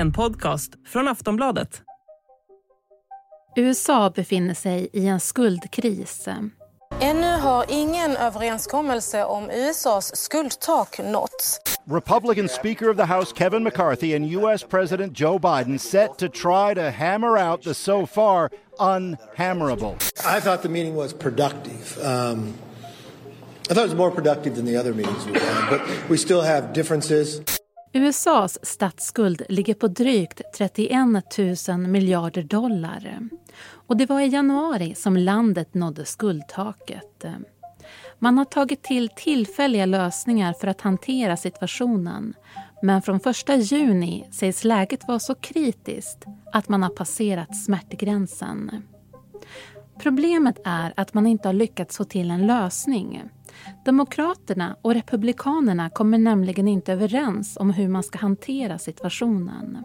En podcast från Aftonbladet. USA befinner sig i en skuldkris. Ännu har ingen överenskommelse om USAs skuldtak nåtts. Republican Speaker of the House Kevin McCarthy and U.S. President Joe Biden set to try to hammer out the so far unhammerable. I thought the meeting was productive. Um, I thought it was more productive than the other meetings we've had, but we still have differences. USAs statsskuld ligger på drygt 31 000 miljarder dollar. Och det var i januari som landet nådde skuldtaket. Man har tagit till tillfälliga lösningar för att hantera situationen. Men från 1 juni sägs läget vara så kritiskt att man har passerat smärtgränsen. Problemet är att man inte har lyckats få till en lösning. Demokraterna och Republikanerna kommer nämligen inte överens om hur man ska hantera situationen.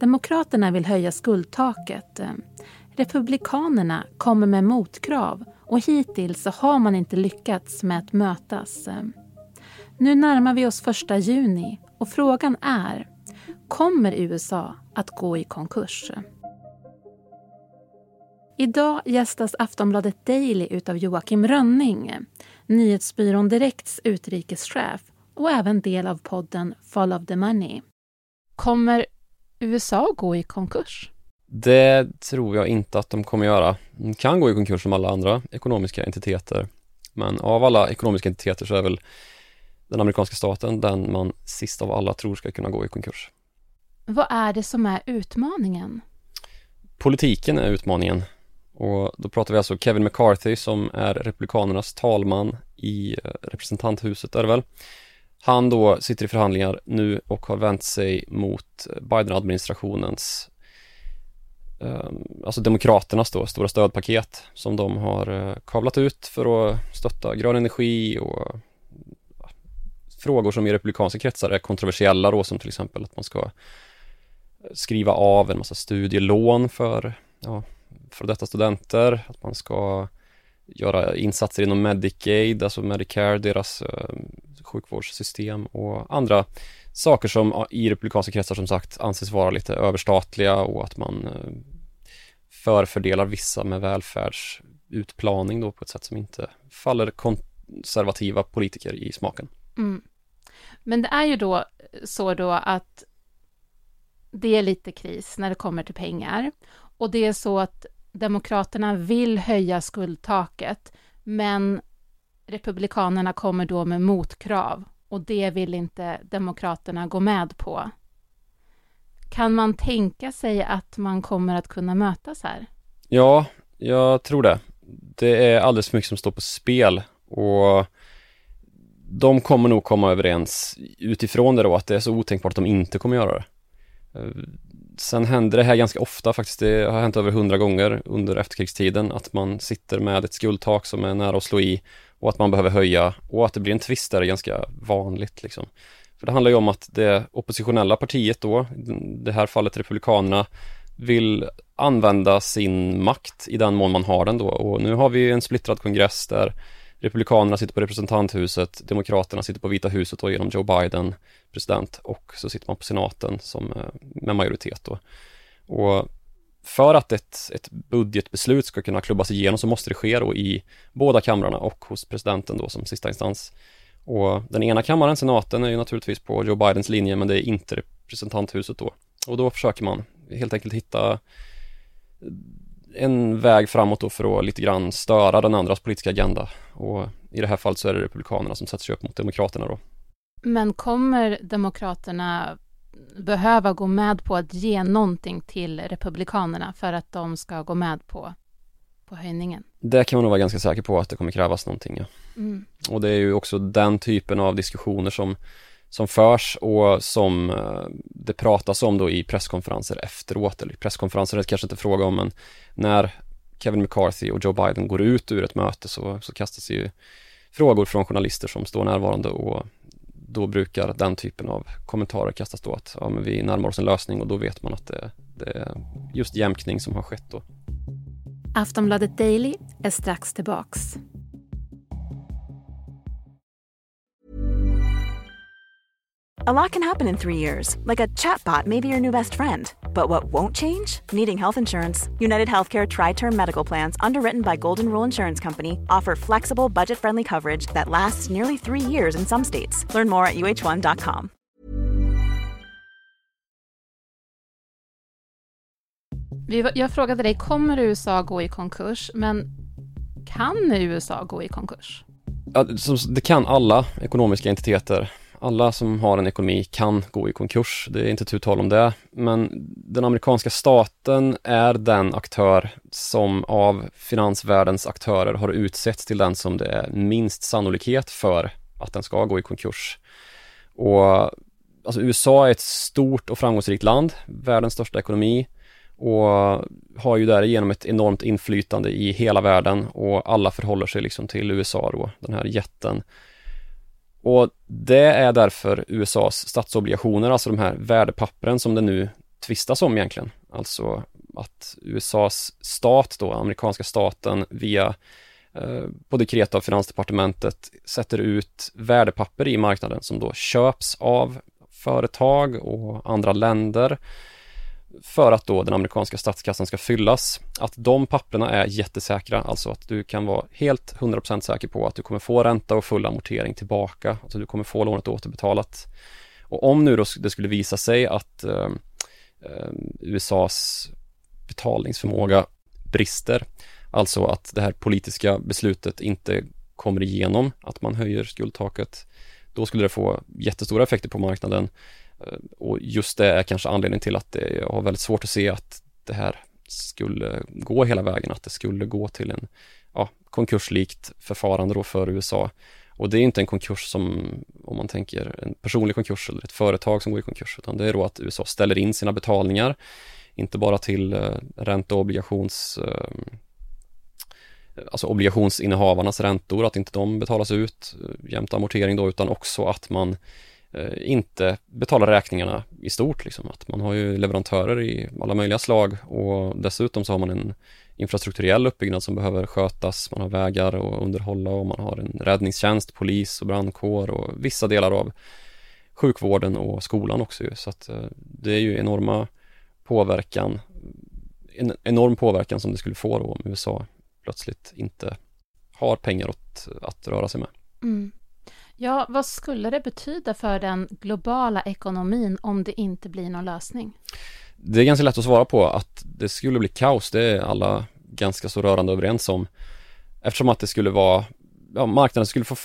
Demokraterna vill höja skuldtaket. Republikanerna kommer med motkrav och hittills så har man inte lyckats med att mötas. Nu närmar vi oss första juni och frågan är Kommer USA att gå i konkurs? Idag gästas Aftonbladet Daily utav Joakim Rönning, nyhetsbyrån Direkts utrikeschef och även del av podden Follow the Money. Kommer USA gå i konkurs? Det tror jag inte att de kommer göra. De kan gå i konkurs som alla andra ekonomiska entiteter. Men av alla ekonomiska entiteter så är väl den amerikanska staten den man sist av alla tror ska kunna gå i konkurs. Vad är det som är utmaningen? Politiken är utmaningen. Och då pratar vi alltså Kevin McCarthy som är Republikanernas talman i eh, representanthuset är det väl. Han då sitter i förhandlingar nu och har vänt sig mot eh, Biden-administrationens ehm, alltså Demokraternas då stora stödpaket som de har eh, kavlat ut för att stötta grön energi och frågor som i republikanska kretsar är kontroversiella då som till exempel att man ska skriva av en massa studielån för ja, för detta studenter, att man ska göra insatser inom Medicaid, alltså Medicare, deras eh, sjukvårdssystem och andra saker som i republikanska kretsar som sagt anses vara lite överstatliga och att man eh, förfördelar vissa med välfärdsutplaning då på ett sätt som inte faller konservativa politiker i smaken. Mm. Men det är ju då så då att det är lite kris när det kommer till pengar och det är så att Demokraterna vill höja skuldtaket, men Republikanerna kommer då med motkrav och det vill inte Demokraterna gå med på. Kan man tänka sig att man kommer att kunna mötas här? Ja, jag tror det. Det är alldeles för mycket som står på spel och de kommer nog komma överens utifrån det då att det är så otänkbart att de inte kommer göra det. Sen händer det här ganska ofta faktiskt. Det har hänt över hundra gånger under efterkrigstiden att man sitter med ett skuldtak som är nära att slå i och att man behöver höja och att det blir en tvist där är ganska vanligt liksom. För det handlar ju om att det oppositionella partiet då, i det här fallet Republikanerna, vill använda sin makt i den mån man har den då och nu har vi en splittrad kongress där Republikanerna sitter på representanthuset, Demokraterna sitter på Vita huset och genom Joe Biden president och så sitter man på senaten som, eh, med majoritet då. Och för att ett, ett budgetbeslut ska kunna klubbas igenom så måste det ske då i båda kamrarna och hos presidenten då som sista instans. Och den ena kammaren, senaten, är ju naturligtvis på Joe Bidens linje men det är inte representanthuset då. Och då försöker man helt enkelt hitta en väg framåt då för att lite grann störa den andras politiska agenda. Och i det här fallet så är det Republikanerna som sätter sig upp mot Demokraterna då. Men kommer Demokraterna behöva gå med på att ge någonting till Republikanerna för att de ska gå med på, på höjningen? Det kan man nog vara ganska säker på att det kommer krävas någonting. Ja. Mm. Och det är ju också den typen av diskussioner som, som förs och som eh, det pratas om då i presskonferenser efteråt, eller presskonferenser är det kanske inte fråga om, men när Kevin McCarthy och Joe Biden går ut ur ett möte så, så kastas ju frågor från journalister som står närvarande och då brukar den typen av kommentarer kastas då att ja, men vi närmar oss en lösning och då vet man att det, det är just jämkning som har skett då. Aftonbladet Daily är strax tillbaks. A lot can happen in three years, like a chatbot may be your new best friend. But what won't change? Needing health insurance. United Healthcare Tri Term Medical Plans, underwritten by Golden Rule Insurance Company, offer flexible, budget friendly coverage that lasts nearly three years in some states. Learn more at uh1.com. Jag frågade dig, kommer USA gå i konkurs? Men kan USA gå i konkurs? Ja, det kan alla ekonomiska entiteter alla som har en ekonomi kan gå i konkurs, det är inte tu tal om det. Men den amerikanska staten är den aktör som av finansvärldens aktörer har utsetts till den som det är minst sannolikhet för att den ska gå i konkurs. Och alltså USA är ett stort och framgångsrikt land, världens största ekonomi och har ju därigenom ett enormt inflytande i hela världen och alla förhåller sig liksom till USA då, den här jätten och det är därför USAs statsobligationer, alltså de här värdepappren som det nu tvistas om egentligen. Alltså att USAs stat då, amerikanska staten via eh, på dekret av Finansdepartementet sätter ut värdepapper i marknaden som då köps av företag och andra länder för att då den amerikanska statskassan ska fyllas. Att de papperna är jättesäkra, alltså att du kan vara helt 100% säker på att du kommer få ränta och full amortering tillbaka, alltså du kommer få lånet återbetalat. Och om nu då det skulle visa sig att ehm, eh, USAs betalningsförmåga brister, alltså att det här politiska beslutet inte kommer igenom, att man höjer skuldtaket, då skulle det få jättestora effekter på marknaden Eh, och just det är kanske anledningen till att jag har väldigt svårt att se att det här skulle gå hela vägen, att det skulle gå till en ja, konkurslikt förfarande då för USA. Och det är inte en konkurs som, om man tänker en personlig konkurs eller ett företag som går i konkurs, utan det är då att USA ställer in sina betalningar, inte bara till eh, ränte och obligations eh, alltså obligationsinnehavarnas räntor, att inte de betalas ut eh, jämte amortering då, utan också att man Eh, Eh, inte betala räkningarna i stort. Liksom. Att man har ju leverantörer i alla möjliga slag och dessutom så har man en infrastrukturell uppbyggnad som behöver skötas. Man har vägar och underhålla och man har en räddningstjänst, polis och brandkår och vissa delar av sjukvården och skolan också ju. Så att eh, det är ju enorma påverkan, en enorm påverkan som det skulle få då om USA plötsligt inte har pengar att, att röra sig med. Mm. Ja, vad skulle det betyda för den globala ekonomin om det inte blir någon lösning? Det är ganska lätt att svara på att det skulle bli kaos, det är alla ganska så rörande överens om. Eftersom att det skulle vara, ja, marknaden skulle få,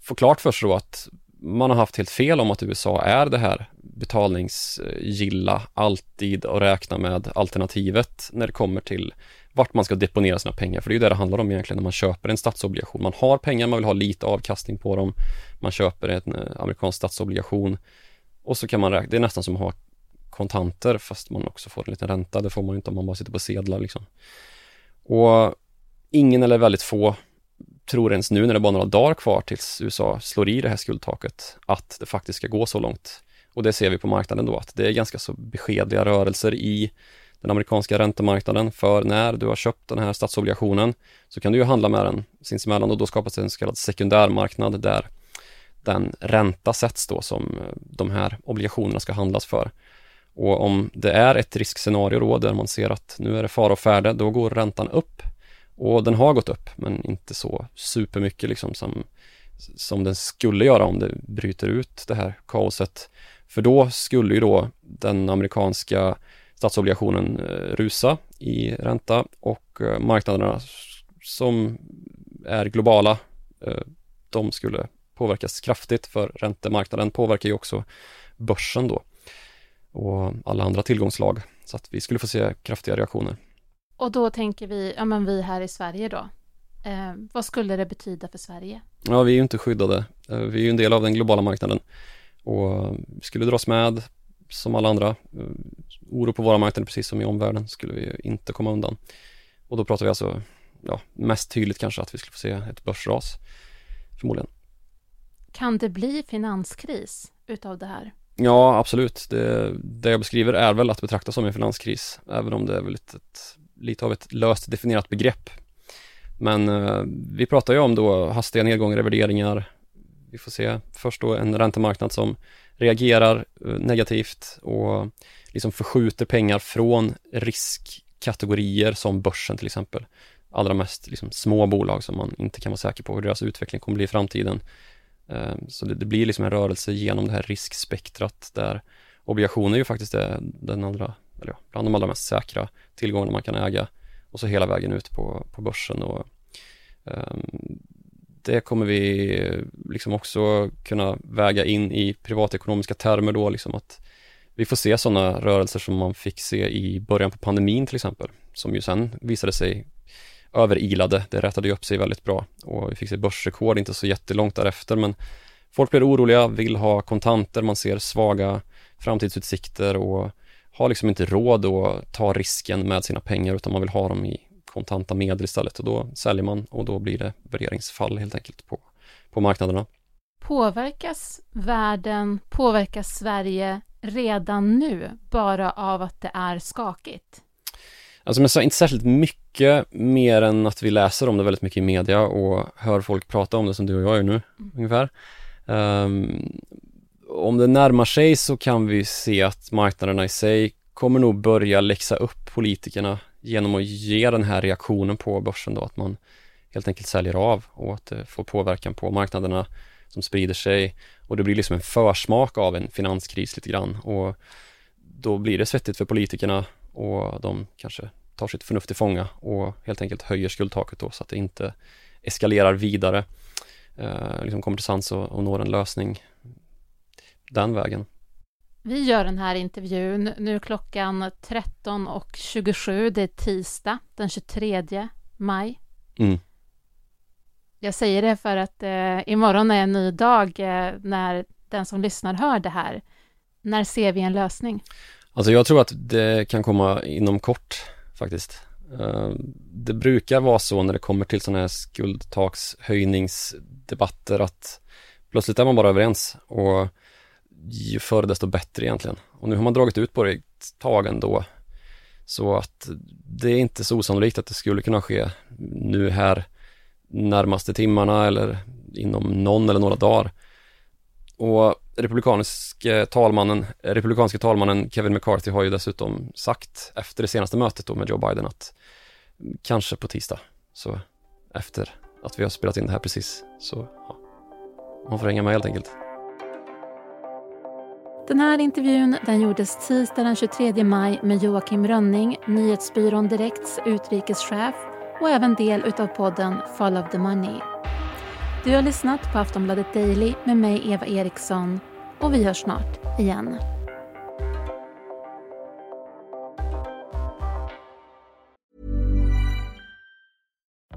få klart för sig då att man har haft helt fel om att USA är det här betalningsgilla, alltid och räkna med alternativet när det kommer till vart man ska deponera sina pengar. För det är ju det det handlar om egentligen när man köper en statsobligation. Man har pengar, man vill ha lite avkastning på dem. Man köper en eh, amerikansk statsobligation och så kan man räkna, det är nästan som att ha kontanter fast man också får en liten ränta. Det får man inte om man bara sitter på sedlar liksom. Och ingen eller väldigt få tror ens nu när det är bara några dagar kvar tills USA slår i det här skuldtaket att det faktiskt ska gå så långt. Och det ser vi på marknaden då att det är ganska så beskedliga rörelser i den amerikanska räntemarknaden för när du har köpt den här statsobligationen så kan du ju handla med den sinsemellan och då skapas en så kallad sekundärmarknad där den ränta sätts då som eh, de här obligationerna ska handlas för. Och om det är ett riskscenario då där man ser att nu är det fara och färde, då går räntan upp. Och den har gått upp, men inte så supermycket liksom som, som den skulle göra om det bryter ut det här kaoset. För då skulle ju då den amerikanska statsobligationen eh, rusa i ränta och eh, marknaderna som är globala, eh, de skulle påverkas kraftigt för räntemarknaden påverkar ju också börsen då och alla andra tillgångslag så att vi skulle få se kraftiga reaktioner. Och då tänker vi, ja men vi här i Sverige då, eh, vad skulle det betyda för Sverige? Ja, vi är ju inte skyddade. vi är ju en del av den globala marknaden och vi skulle dras med som alla andra oro på våra marknader precis som i omvärlden skulle vi inte komma undan. Och då pratar vi alltså, ja, mest tydligt kanske att vi skulle få se ett börsras förmodligen. Kan det bli finanskris utav det här? Ja, absolut. Det, det jag beskriver är väl att betrakta som en finanskris, även om det är väl ett, ett, lite av ett löst definierat begrepp. Men eh, vi pratar ju om då hastiga nedgångar i värderingar. vi får se först då en räntemarknad som reagerar eh, negativt och liksom förskjuter pengar från riskkategorier som börsen till exempel. Allra mest liksom små bolag som man inte kan vara säker på hur deras utveckling kommer bli i framtiden. Eh, så det, det blir liksom en rörelse genom det här riskspektrat där obligationer ju faktiskt är den allra, eller ja, bland de allra mest säkra tillgångarna man kan äga och så hela vägen ut på, på börsen och um, det kommer vi eh, liksom också kunna väga in i privatekonomiska termer då, liksom att vi får se sådana rörelser som man fick se i början på pandemin till exempel, som ju sen visade sig överilade. Det rättade ju upp sig väldigt bra och vi fick se börsrekord inte så jättelångt därefter, men folk blir oroliga, vill ha kontanter, man ser svaga framtidsutsikter och har liksom inte råd att ta risken med sina pengar utan man vill ha dem i kontanta medel istället och då säljer man och då blir det värderingsfall helt enkelt på, på marknaderna. Påverkas världen, påverkas Sverige redan nu bara av att det är skakigt? Alltså jag sa, inte särskilt mycket mer än att vi läser om det väldigt mycket i media och hör folk prata om det som du och jag gör nu mm. ungefär. Um, om det närmar sig så kan vi se att marknaderna i sig kommer nog börja läxa upp politikerna genom att ge den här reaktionen på börsen då, att man helt enkelt säljer av och att eh, det får påverkan på marknaderna som sprider sig. Och det blir liksom en försmak av en finanskris lite grann. Och då blir det svettigt för politikerna och de kanske tar sitt förnuft till fånga och helt enkelt höjer skuldtaket då så att det inte eskalerar vidare, eh, liksom kommer till sans och, och når en lösning den vägen. Vi gör den här intervjun nu klockan 13.27. Det är tisdag den 23 maj. Mm. Jag säger det för att eh, imorgon är en ny dag eh, när den som lyssnar hör det här. När ser vi en lösning? Alltså jag tror att det kan komma inom kort faktiskt. Uh, det brukar vara så när det kommer till sådana här skuldtakshöjningsdebatter att plötsligt är man bara överens och ju förr desto bättre egentligen. Och nu har man dragit ut på det ett tag ändå. Så att det är inte så osannolikt att det skulle kunna ske nu här närmaste timmarna eller inom någon eller några dagar. Och republikanske talmannen, republikanske talmannen Kevin McCarthy har ju dessutom sagt efter det senaste mötet då med Joe Biden att kanske på tisdag, så efter att vi har spelat in det här precis, så ja, man får hänga med helt enkelt. Den här intervjun den gjordes tisdag den 23 maj med Joakim Rönning, Nyhetsbyrån Direkts utrikeschef och även del utav podden Follow the Money. Du har lyssnat på Aftonbladet Daily med mig Eva Eriksson och vi hörs snart igen.